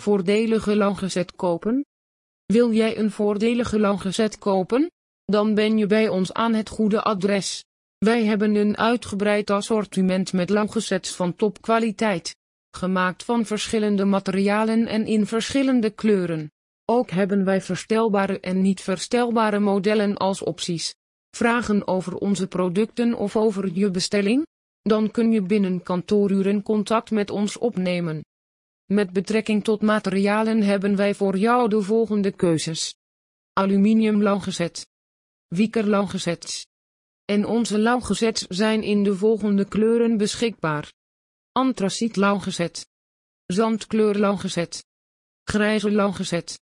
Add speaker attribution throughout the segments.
Speaker 1: Voordelige langgezet kopen? Wil jij een voordelige langgezet kopen? Dan ben je bij ons aan het goede adres. Wij hebben een uitgebreid assortiment met langgezets van topkwaliteit. Gemaakt van verschillende materialen en in verschillende kleuren. Ook hebben wij verstelbare en niet verstelbare modellen als opties. Vragen over onze producten of over je bestelling? Dan kun je binnen kantooruren contact met ons opnemen. Met betrekking tot materialen hebben wij voor jou de volgende keuzes. Aluminium langgezet. Wieker langgezet. En onze langgezets zijn in de volgende kleuren beschikbaar. Antraciet langgezet. Zandkleur langgezet. Grijze langgezet.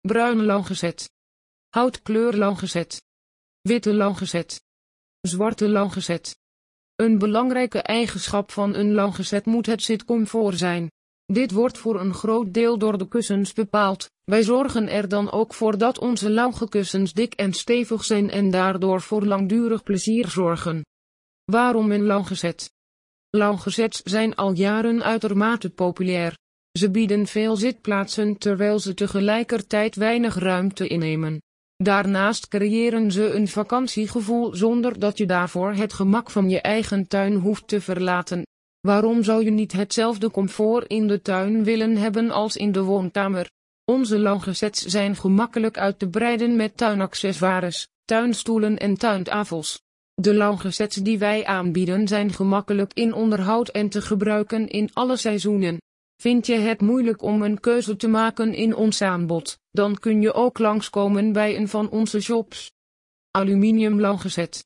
Speaker 1: Bruin langgezet. Houtkleur langgezet. Witte langgezet. Zwarte langgezet. Een belangrijke eigenschap van een langgezet moet het zitcomfort zijn. Dit wordt voor een groot deel door de kussens bepaald. Wij zorgen er dan ook voor dat onze lange kussens dik en stevig zijn en daardoor voor langdurig plezier zorgen. Waarom een langgezet? Langgezets zijn al jaren uitermate populair. Ze bieden veel zitplaatsen terwijl ze tegelijkertijd weinig ruimte innemen. Daarnaast creëren ze een vakantiegevoel zonder dat je daarvoor het gemak van je eigen tuin hoeft te verlaten. Waarom zou je niet hetzelfde comfort in de tuin willen hebben als in de woonkamer? Onze langgezets zijn gemakkelijk uit te breiden met tuinaccessoires, tuinstoelen en tuintafels. De langgezets die wij aanbieden zijn gemakkelijk in onderhoud en te gebruiken in alle seizoenen. Vind je het moeilijk om een keuze te maken in ons aanbod, dan kun je ook langskomen bij een van onze shops. Aluminium langgezet.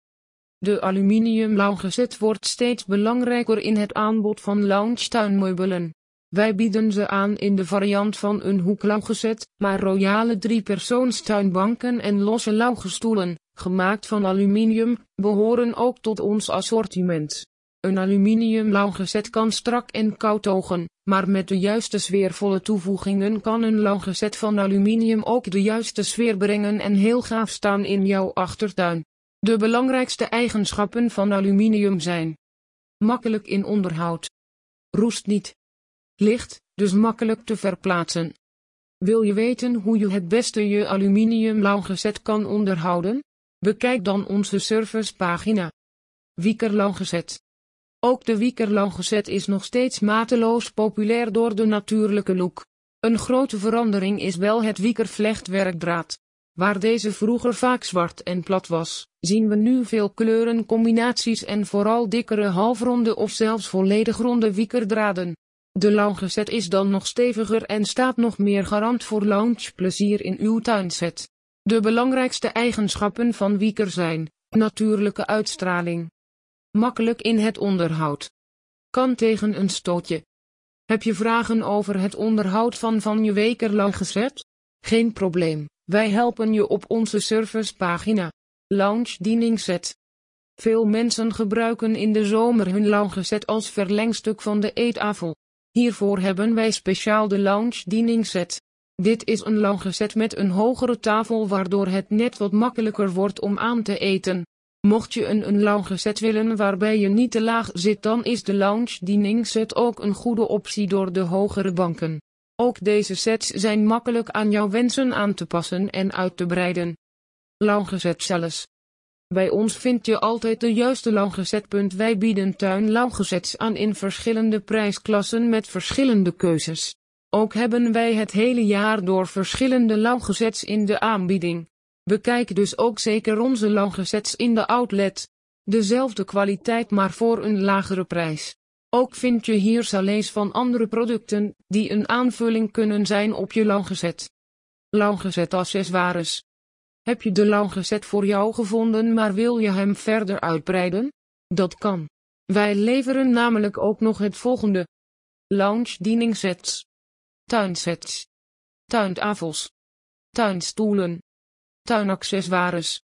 Speaker 1: De aluminium langgezet wordt steeds belangrijker in het aanbod van lounge tuinmeubelen. Wij bieden ze aan in de variant van een hoeklauwgezet, maar royale driepersoonstuinbanken en losse lauwgestoelen, gemaakt van aluminium, behoren ook tot ons assortiment. Een aluminium lauwgezet kan strak en koud ogen, maar met de juiste sfeervolle toevoegingen kan een lauwgezet van aluminium ook de juiste sfeer brengen en heel gaaf staan in jouw achtertuin. De belangrijkste eigenschappen van aluminium zijn makkelijk in onderhoud, roest niet, licht, dus makkelijk te verplaatsen. Wil je weten hoe je het beste je aluminium lauwgezet kan onderhouden? Bekijk dan onze servicepagina. Wieker lauwgezet. Ook de Wieker lauwgezet is nog steeds mateloos populair door de natuurlijke look. Een grote verandering is wel het Wieker vlechtwerkdraad. Waar deze vroeger vaak zwart en plat was, zien we nu veel kleurencombinaties en vooral dikkere halfronde of zelfs volledig ronde wiekerdraden. De loungezet is dan nog steviger en staat nog meer garant voor loungeplezier in uw tuinset. De belangrijkste eigenschappen van wieker zijn, natuurlijke uitstraling. Makkelijk in het onderhoud. Kan tegen een stootje. Heb je vragen over het onderhoud van van je weker loungezet? Geen probleem, wij helpen je op onze servicepagina. Lounge set. Veel mensen gebruiken in de zomer hun loungezet als verlengstuk van de eettafel. Hiervoor hebben wij speciaal de lounge set. Dit is een loungezet met een hogere tafel waardoor het net wat makkelijker wordt om aan te eten. Mocht je een, een loungezet willen waarbij je niet te laag zit dan is de lounge set ook een goede optie door de hogere banken. Ook deze sets zijn makkelijk aan jouw wensen aan te passen en uit te breiden. Loungezet zelfs. Bij ons vind je altijd de juiste langgezetpunt. Wij bieden tuin langgezets aan in verschillende prijsklassen met verschillende keuzes. Ook hebben wij het hele jaar door verschillende langgezets in de aanbieding. Bekijk dus ook zeker onze langgezets in de outlet. Dezelfde kwaliteit maar voor een lagere prijs. Ook vind je hier salés van andere producten, die een aanvulling kunnen zijn op je langgezet. Langgezet accessoires. Heb je de loungezet voor jou gevonden maar wil je hem verder uitbreiden? Dat kan. Wij leveren namelijk ook nog het volgende. Lounge dieningssets. Tuinsets. Tuintafels. Tuinstoelen. Tuinaccessoires.